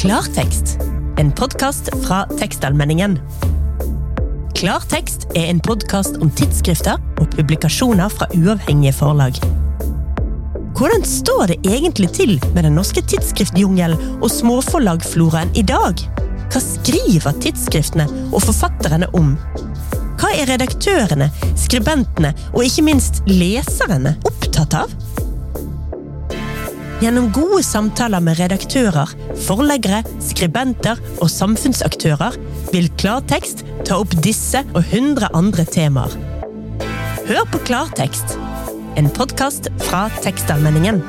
Klartekst, en podkast fra Tekstallmenningen. Klartekst er en podkast om tidsskrifter og publikasjoner fra uavhengige forlag. Hvordan står det egentlig til med den norske tidsskriftjungelen og småforlagfloraen i dag? Hva skriver tidsskriftene og forfatterne om? Hva er redaktørene, skribentene og ikke minst leserne opptatt av? Gjennom gode samtaler med redaktører, forleggere, skribenter og samfunnsaktører vil Klartekst ta opp disse og hundre andre temaer. Hør på Klartekst, en podkast fra Tekstalmenningen.